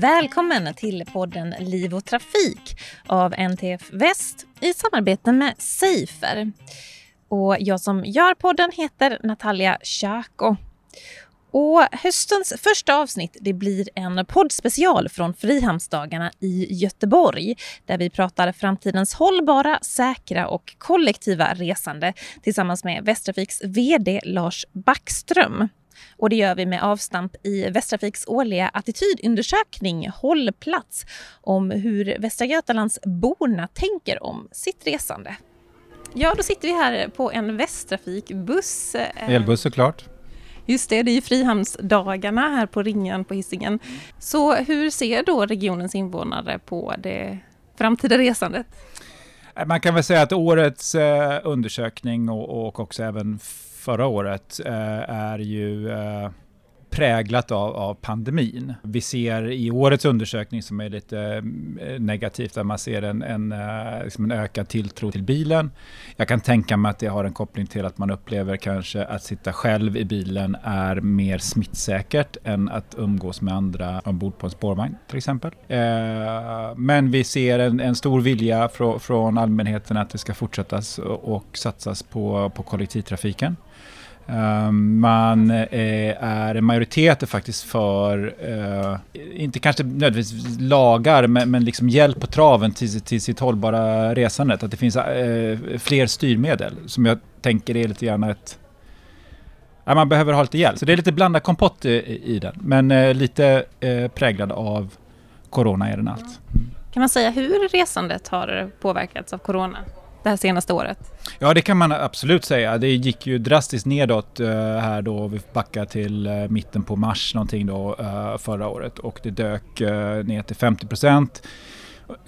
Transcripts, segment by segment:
Välkommen till podden Liv och Trafik av NTF Väst i samarbete med Safer. Och jag som gör podden heter Natalia Tjako. Och höstens första avsnitt det blir en poddspecial från Frihamnsdagarna i Göteborg där vi pratar framtidens hållbara, säkra och kollektiva resande tillsammans med Västtrafiks VD Lars Backström. Och det gör vi med avstamp i Västtrafiks årliga attitydundersökning Hållplats om hur Västra Götalandsborna tänker om sitt resande. Ja, då sitter vi här på en Västtrafikbuss. Elbuss såklart. Just det, det är ju Frihamnsdagarna här på Ringen på Hisingen. Så hur ser då regionens invånare på det framtida resandet? Man kan väl säga att årets eh, undersökning och, och också även förra året eh, är ju eh, präglat av, av, pandemin. Vi ser i årets undersökning som är lite eh, negativt, där man ser en, en, eh, liksom en ökad tilltro till bilen. Jag kan tänka mig att det har en koppling till att man upplever kanske att sitta själv i bilen är mer smittsäkert än att umgås med andra ombord på en spårvagn till exempel. Eh, men vi ser en, en stor vilja från, från allmänheten att det ska fortsättas och, och satsas på, på kollektivtrafiken. Ehm, man eh, är, en majoritet är faktiskt för, eh, inte kanske nödvändigtvis lagar, men, men liksom hjälp på traven till, till sitt hållbara resandet. Att det finns eh, fler styrmedel som jag tänker är lite grann ett... Man behöver ha lite hjälp. Så det är lite blandad kompott i, i den, men lite präglad av corona är den allt. Kan man säga hur resandet har påverkats av corona? Det här senaste året? Ja, det kan man absolut säga. Det gick ju drastiskt nedåt eh, här då. Vi backar till eh, mitten på mars någonting då eh, förra året och det dök ner till 50 procent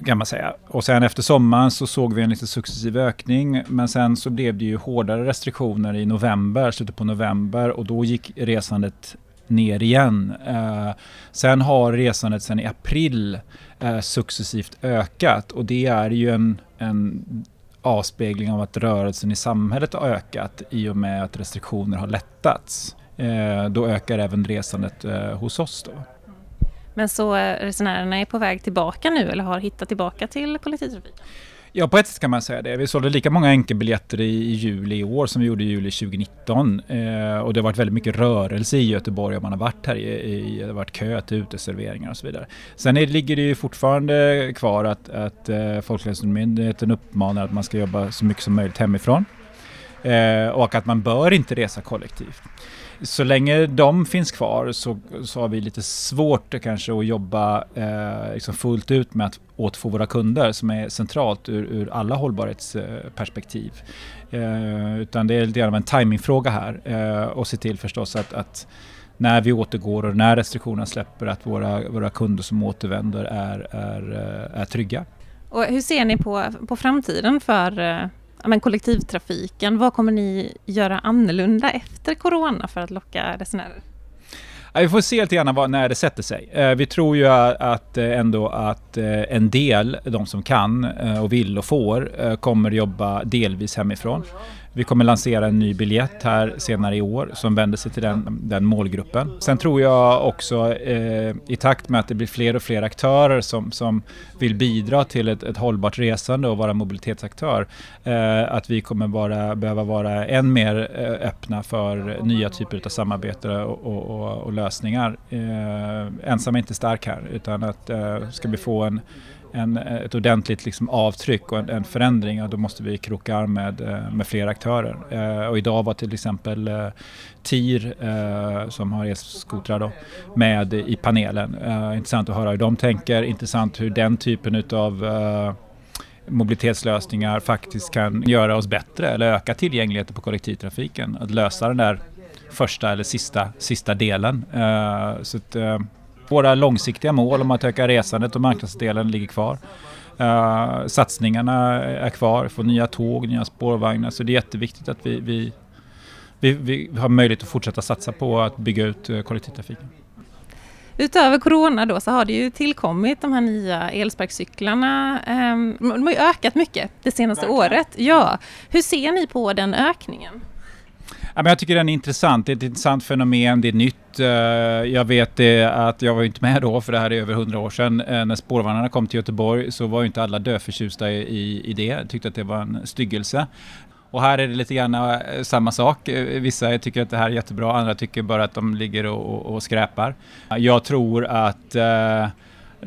kan man säga. Och sen efter sommaren så såg vi en lite successiv ökning. Men sen så blev det ju hårdare restriktioner i november, slutet på november och då gick resandet ner igen. Eh, sen har resandet sen i april eh, successivt ökat och det är ju en, en avspegling av att rörelsen i samhället har ökat i och med att restriktioner har lättats. Eh, då ökar även resandet eh, hos oss. Då. Men så eh, resenärerna är på väg tillbaka nu eller har hittat tillbaka till kollektivtrafiken? Ja, på ett sätt kan man säga det. Vi sålde lika många enkelbiljetter i, i juli i år som vi gjorde i juli 2019. Eh, och det har varit väldigt mycket rörelse i Göteborg och man har varit här i, i det har varit kö till uteserveringar och så vidare. Sen är, ligger det ju fortfarande kvar att, att eh, Folkhälsomyndigheten uppmanar att man ska jobba så mycket som möjligt hemifrån. Eh, och att man bör inte resa kollektivt så länge de finns kvar så, så har vi lite svårt kanske att jobba eh, liksom fullt ut med att återfå våra kunder som är centralt ur, ur alla hållbarhetsperspektiv. Eh, eh, utan det är lite av en timingfråga här eh, och se till förstås att, att när vi återgår och när restriktionerna släpper att våra, våra kunder som återvänder är, är, eh, är trygga. Och hur ser ni på, på framtiden för eh, men kollektivtrafiken. Vad kommer ni göra annorlunda efter corona för att locka resenärer? vi får se lite grann när det sätter sig. Eh, vi tror ju att eh, ändå att eh, en del, de som kan och vill och får, kommer jobba delvis hemifrån. Vi kommer lansera en ny biljett här senare i år som vänder sig till den, den målgruppen. Sen tror jag också eh, i takt med att det blir fler och fler aktörer som, som vill bidra till ett, ett hållbart resande och vara mobilitetsaktör, eh, att vi kommer vara, behöva vara än mer eh, öppna för nya typer av samarbete och, och, och, och lösningar. Eh, ensam är inte stark här utan att eh, ska vi få en en, ett ordentligt liksom avtryck och en, en förändring, och då måste vi kroka arm med, eh, med fler aktörer. Eh, och idag var till exempel eh, TIR, eh, som har elskotrar, med i panelen. Eh, intressant att höra hur de tänker, intressant hur den typen av eh, mobilitetslösningar faktiskt kan göra oss bättre eller öka tillgängligheten på kollektivtrafiken. Att lösa den där första eller sista, sista delen. så att, våra långsiktiga mål om att öka resandet och marknadsdelen ligger kvar. Uh, satsningarna är kvar, får nya tåg, nya spårvagnar. Så det är jätteviktigt att vi, vi, vi, vi har möjlighet att fortsätta satsa på att bygga ut uh, kollektivtrafiken. Utöver corona då så har det ju tillkommit de här nya elsparkcyklarna. Um, de har ju ökat mycket det senaste Verkligen. året. Ja. Hur ser ni på den ökningen? Ja, men jag tycker den är intressant. Det är ett intressant fenomen, det är nytt. Eh, jag vet det att jag var inte med då, för det här är över hundra år sedan. Eh, när spårvagnarna kom till Göteborg så var ju inte alla döförtjusta i, i det. Jag tyckte att det var en styggelse. Och här är det lite grann eh, samma sak. Vissa tycker att det här är jättebra, andra tycker bara att de ligger och, och, och skräpar. Jag tror att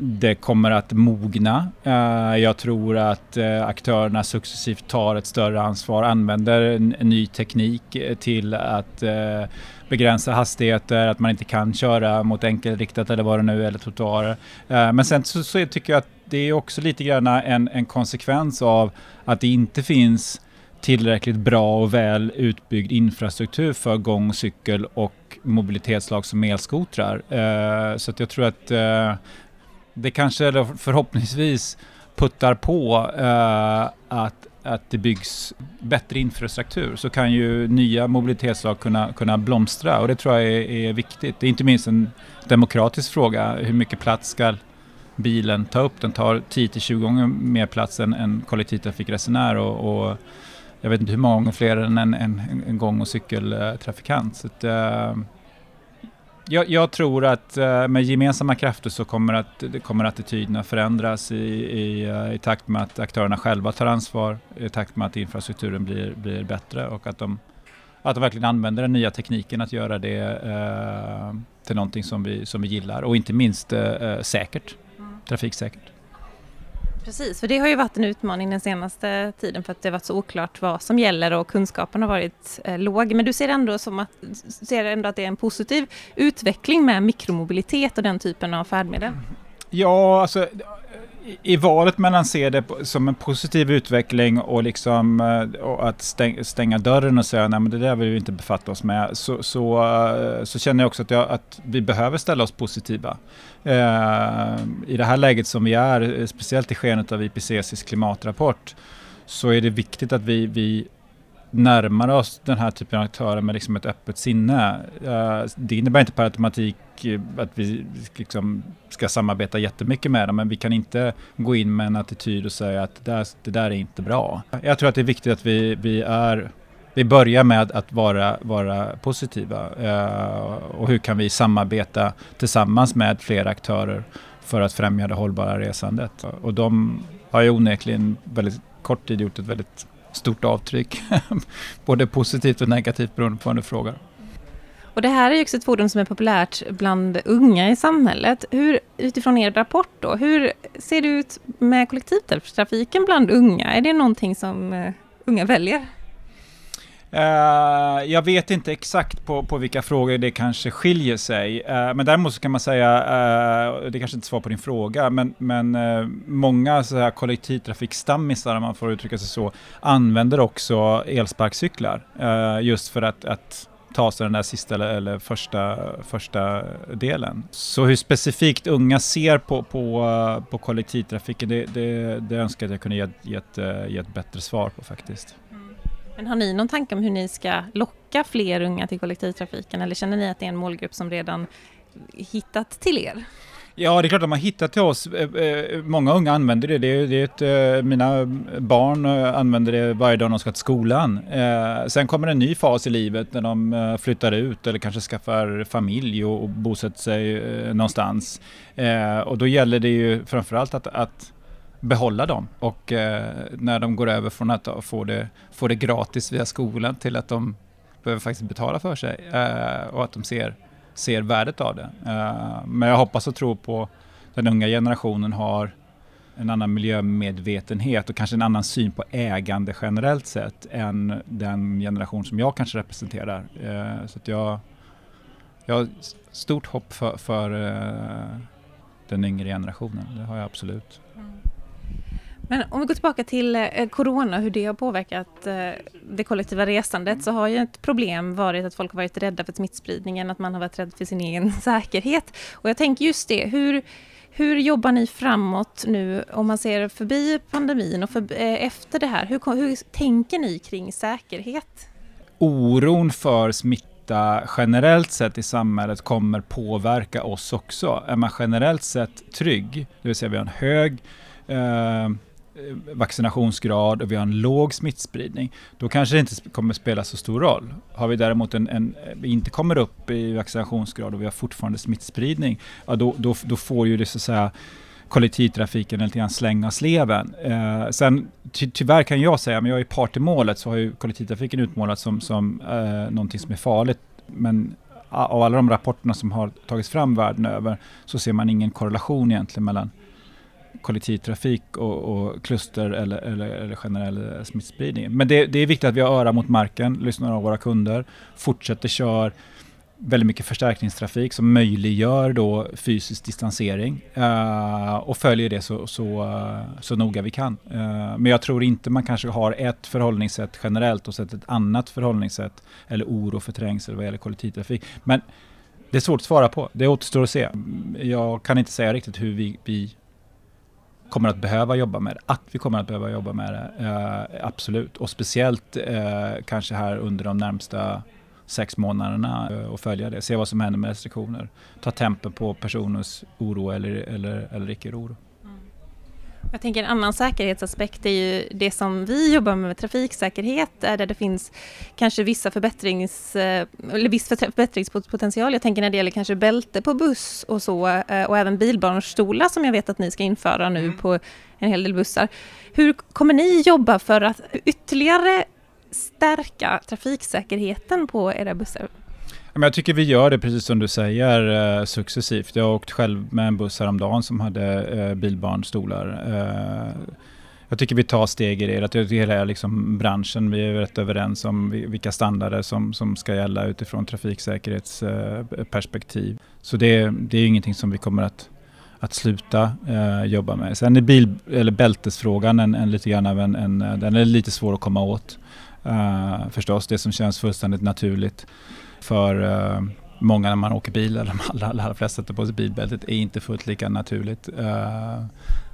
det kommer att mogna. Eh, jag tror att eh, aktörerna successivt tar ett större ansvar, använder ny teknik till att eh, begränsa hastigheter, att man inte kan köra mot enkelriktat eller vad det nu är, eller trottoarer. Men sen så, så tycker jag att det är också lite grann en, en konsekvens av att det inte finns tillräckligt bra och väl utbyggd infrastruktur för gång, cykel och mobilitetslag som elskotrar. Så att jag tror att det kanske förhoppningsvis puttar på eh, att, att det byggs bättre infrastruktur så kan ju nya mobilitetslag kunna, kunna blomstra och det tror jag är, är viktigt. Det är inte minst en demokratisk fråga. Hur mycket plats ska bilen ta upp? Den tar 10-20 gånger mer plats än en kollektivtrafikresenär och, och, jag vet inte hur många gånger fler än en, en, en gång och cykeltrafikant. Så att, eh, jag, jag, tror att uh, med gemensamma krafter så kommer, att, kommer attityderna förändras i, i, uh, i, takt med att aktörerna själva tar ansvar, i takt med att infrastrukturen blir, blir bättre och att de, att de verkligen använder den nya tekniken att göra det uh, till någonting som vi, som vi gillar och inte minst säkert, mm. trafiksäkert. Precis, för det har ju varit en utmaning den senaste tiden för att det har varit så oklart vad som gäller och kunskapen har varit eh, låg. Men du ser ändå, som att, ser ändå att det är en positiv utveckling med mikromobilitet och den typen av färdmedel? Ja, alltså i valet mellan att se det som en positiv utveckling och, liksom, eh, och att stänga dörren och säga nej men det där vill vi inte befatta oss med, så, så, eh, så känner jag också att, jag, att vi behöver ställa oss positiva. Eh, I det här läget som vi är, speciellt i skenet av IPCCs klimatrapport, så är det viktigt att vi, vi närmar oss den här typen av aktörer med liksom ett öppet sinne. Eh, det innebär inte per automatik eh, att vi liksom ska samarbeta jättemycket med dem, men vi kan inte gå in med en attityd och säga att det där, det där är inte bra. Jag tror att det är viktigt att vi, vi är vi börjar med att vara, vara positiva Eh, och hur kan vi samarbeta tillsammans med fler aktörer för att främja det hållbara resandet. Och de har ju onekligen väldigt kort tid gjort ett väldigt stort avtryck. Både positivt och negativt beroende på vad du frågar. Och det här är ju också ett fordon som är populärt bland unga i samhället. Hur, utifrån er rapport då, hur ser det ut med kollektivtrafiken bland unga? Är det någonting som eh, unga väljer? Uh, jag vet inte exakt på, på vilka frågor det kanske skiljer sig. Uh, men däremot så kan man säga, uh, det kanske inte svar på din fråga, men, men många så här kollektivtrafikstammisar, om man får uttrycka sig så, använder också elsparkcyklar. just för att, att ta sig den där sista eller, eller, första, första delen. Så hur specifikt unga ser på, på, på kollektivtrafiken, det, det, det önskar jag att jag kunde ge, ge, ett, ge ett bättre svar på faktiskt. Mm. Men har ni någon tanke om hur ni ska locka fler unga till kollektivtrafiken eller känner ni att det är en målgrupp som redan hittat till er? Ja, det är klart att de har hittat till oss. Eh, eh, många unga använder det. det, är, det är ett, eh, mina barn använder det varje dag när de ska till skolan. Sen kommer en ny fas i livet när de flyttar ut eller kanske skaffar familj och bosätter sig någonstans. Och då gäller det ju framförallt att, att behålla dem. Och eh, när de går över från att få det, få det gratis via skolan till att de behöver faktiskt betala för sig eh, och att de ser, ser värdet av det. Eh, men jag hoppas och tror på den unga generationen har en annan miljömedvetenhet och kanske en annan syn på ägande generellt sett än den generation som jag kanske representerar. Eh, så att jag, jag har stort hopp för, för eh, den yngre generationen, det har jag absolut. Mm. Men om vi går tillbaka till eh, corona, hur det har påverkat eh, det kollektiva resandet, så har ju ett problem varit att folk har varit rädda för smittspridningen, att man har varit rädd för sin egen säkerhet. Och jag tänker just det, hur, hur jobbar ni framåt nu om man ser förbi pandemin och för, eh, efter det här? Hur, hur tänker ni kring säkerhet? Oron för smitta generellt sett i samhället kommer påverka oss också. Är man generellt sett trygg, det vill säga vi har en hög eh, Eh, vaccinationsgrad och vi har en låg smittspridning, då kanske det inte kommer spela så stor roll. Har vi däremot en, en vi inte kommer upp i vaccinationsgrad och vi har fortfarande smittspridning, ja, då, då, då får ju det så att säga kollektivtrafiken lite grann slänga sleven. Eh, sen ty tyvärr kan jag säga, men jag är part i målet, så har ju kollektivtrafiken utmålats som, som eh, någonting som är farligt. Men av alla de rapporterna som har tagits fram världen över så ser man ingen korrelation egentligen mellan kollektivtrafik och, och kluster eller, eller, eller generell eh, smittspridning. Men det, det, är viktigt att vi har öra mot marken, lyssnar av våra kunder, fortsätter köra väldigt mycket förstärkningstrafik som möjliggör då fysisk distansering uh, och följer det så, så, uh, så noga vi kan. Uh, men jag tror inte man kanske har ett förhållningssätt generellt och sett ett annat förhållningssätt eller oro för trängsel vad gäller kollektivtrafik. Men det är svårt att svara på. Det återstår att se. Jag kan inte säga riktigt hur vi, vi kommer att behöva jobba med det. Att vi kommer att behöva jobba med det, eh, absolut. Och speciellt eh, kanske här under de närmsta sex månaderna eh, och följa det. Se vad som händer med restriktioner. Ta tempen på personers oro eller, eller, eller icke-oro. Jag tänker en annan säkerhetsaspekt är ju det som vi jobbar med, med trafiksäkerhet, där det finns kanske vissa förbättrings, eh, eller viss förbättringspotential. Jag tänker när det gäller kanske bälte på buss och så, eh, och även bilbarnstolar som jag vet att ni ska införa nu mm. på en hel del bussar. Hur kommer ni jobba för att ytterligare stärka trafiksäkerheten på era bussar? Jag tycker vi gör det precis som du säger eh, successivt. Jag har åkt själv med en buss häromdagen som hade eh, bilbarnstolar. Eh, jag tycker vi tar steg i det. Jag tycker hela liksom branschen, vi är rätt överens om vilka standarder som, som ska gälla utifrån trafiksäkerhetsperspektiv. Så det, det är ingenting som vi kommer att, att sluta eh, jobba med. Sen är bil, eller bältesfrågan en, en lite grann av en, en, den är lite svår att komma åt. Uh, förstås, det som känns fullständigt naturligt för uh, många när man åker bil, eller de allra, allra flesta sätter på sig bilbältet, är inte fullt lika naturligt. Uh,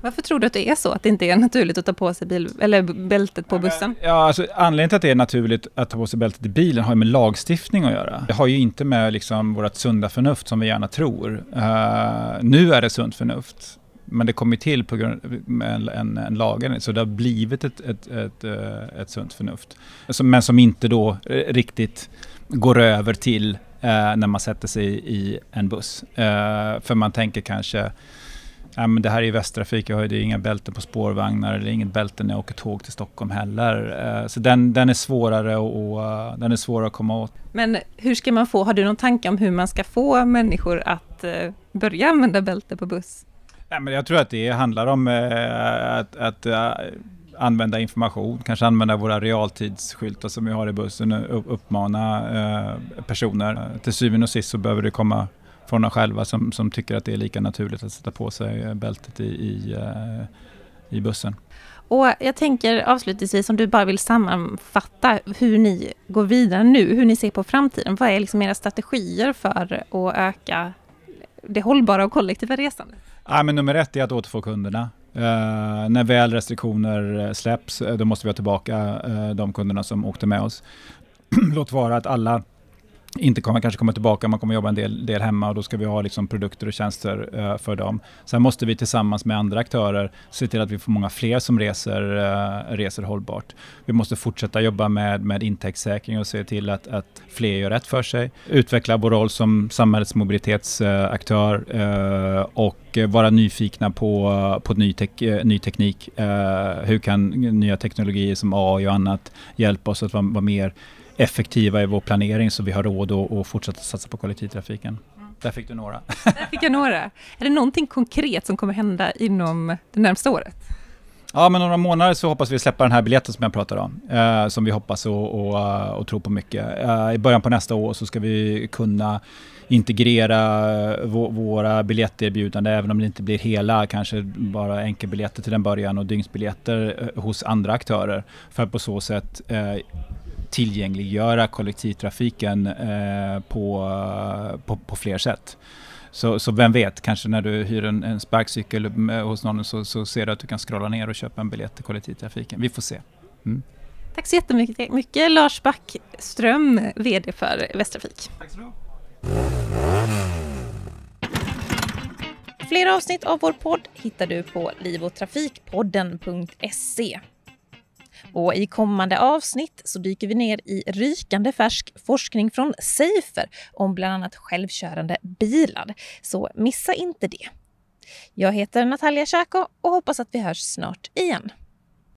Varför tror du att det är så, att det inte är naturligt att ta på sig bil, eller bältet på bussen? Ja, alltså, anledningen till att det är naturligt att ta på sig bältet i bilen har ju med lagstiftning att göra. Det har ju inte med liksom, vårt sunda förnuft som vi gärna tror. nu är det sunt förnuft men det kom ju till på grund av en, en, en lagändring, så det har blivit ett, ett, ett, eh, ett sunt förnuft. Men som inte då eh, riktigt går över till eh, när man sätter sig i en buss. Eh, för man tänker kanske, ja, men det här är ju västtrafik, jag har ju inga bälten på spårvagnar eller inget bälte när jag åker tåg till Stockholm heller. Eh, så den, den, är svårare och, eh, den är svårare att komma åt. Men hur ska man få, har du någon tanke om hur man ska få människor att börja använda bälte på buss? Nej, men jag tror att det handlar om eh, att, att eh, använda information, kanske använda våra realtidsskyltar som vi har i bussen och uppmana eh, personer. Till syvende och sist så behöver det komma från dem själva som, som tycker att det är lika naturligt att sätta på sig eh, bältet i, i, i bussen. Och jag tänker avslutningsvis om du bara vill sammanfatta hur ni går vidare nu, hur ni ser på framtiden. Vad är liksom era strategier för att öka det hållbara och kollektiva resandet? Ja, men nummer ett är att återfå kunderna. Uh, när väl restriktioner eh, släpps, eh, då måste vi ha tillbaka uh, de kunderna som åkte med oss. Låt vara att alla inte kommer kanske komma tillbaka, man kommer jobba en del, del hemma och då ska vi ha liksom produkter och tjänster uh, för dem. Sen måste vi tillsammans med andra aktörer se till att vi får många fler som reser, uh, reser hållbart. Vi måste fortsätta jobba med, med intäktssäkring och se till att, att fler gör rätt för sig. Utveckla vår roll som samhällets mobilitetsaktör uh, eh, och vara nyfikna på, på ny, tek, ny teknik. hur kan nya teknologier som AI och annat hjälpa oss att vara, vara mer effektiva i vår planering så vi har råd att, att fortsätta satsa på kollektivtrafiken. Mm. Där fick du några. Där fick jag några. Är det någonting konkret som kommer hända inom det närmsta året? Ja, men några månader så hoppas vi släppa den här biljetten som jag pratade om, eh, som vi hoppas och, och, eh, och tror på mycket. Eh, I början på nästa år så ska vi kunna integrera våra biljetterbjudanden, även om det inte blir hela, kanske bara enkelbiljetter till den början och dygnsbiljetter eh, hos andra aktörer, för att på så sätt eh, tillgängliggöra kollektivtrafiken eh, på, på, på fler sätt. Så, så, vem vet, kanske när du hyr en, en sparkcykel hos någon så, så ser du att du kan scrolla ner och köpa en biljett till kollektivtrafiken. Vi får se. Mm. Tack så jättemycket mycket, Lars Backström, VD för Västtrafik. Tack så Fler avsnitt av vår podd hittar du på livotrafikpodden.se. Mm. Och i kommande avsnitt så dyker vi ner i rykande färsk forskning från Safer om bland annat självkörande bilar. Så missa inte det. Jag heter Natalia Tjako och hoppas att vi hörs snart igen.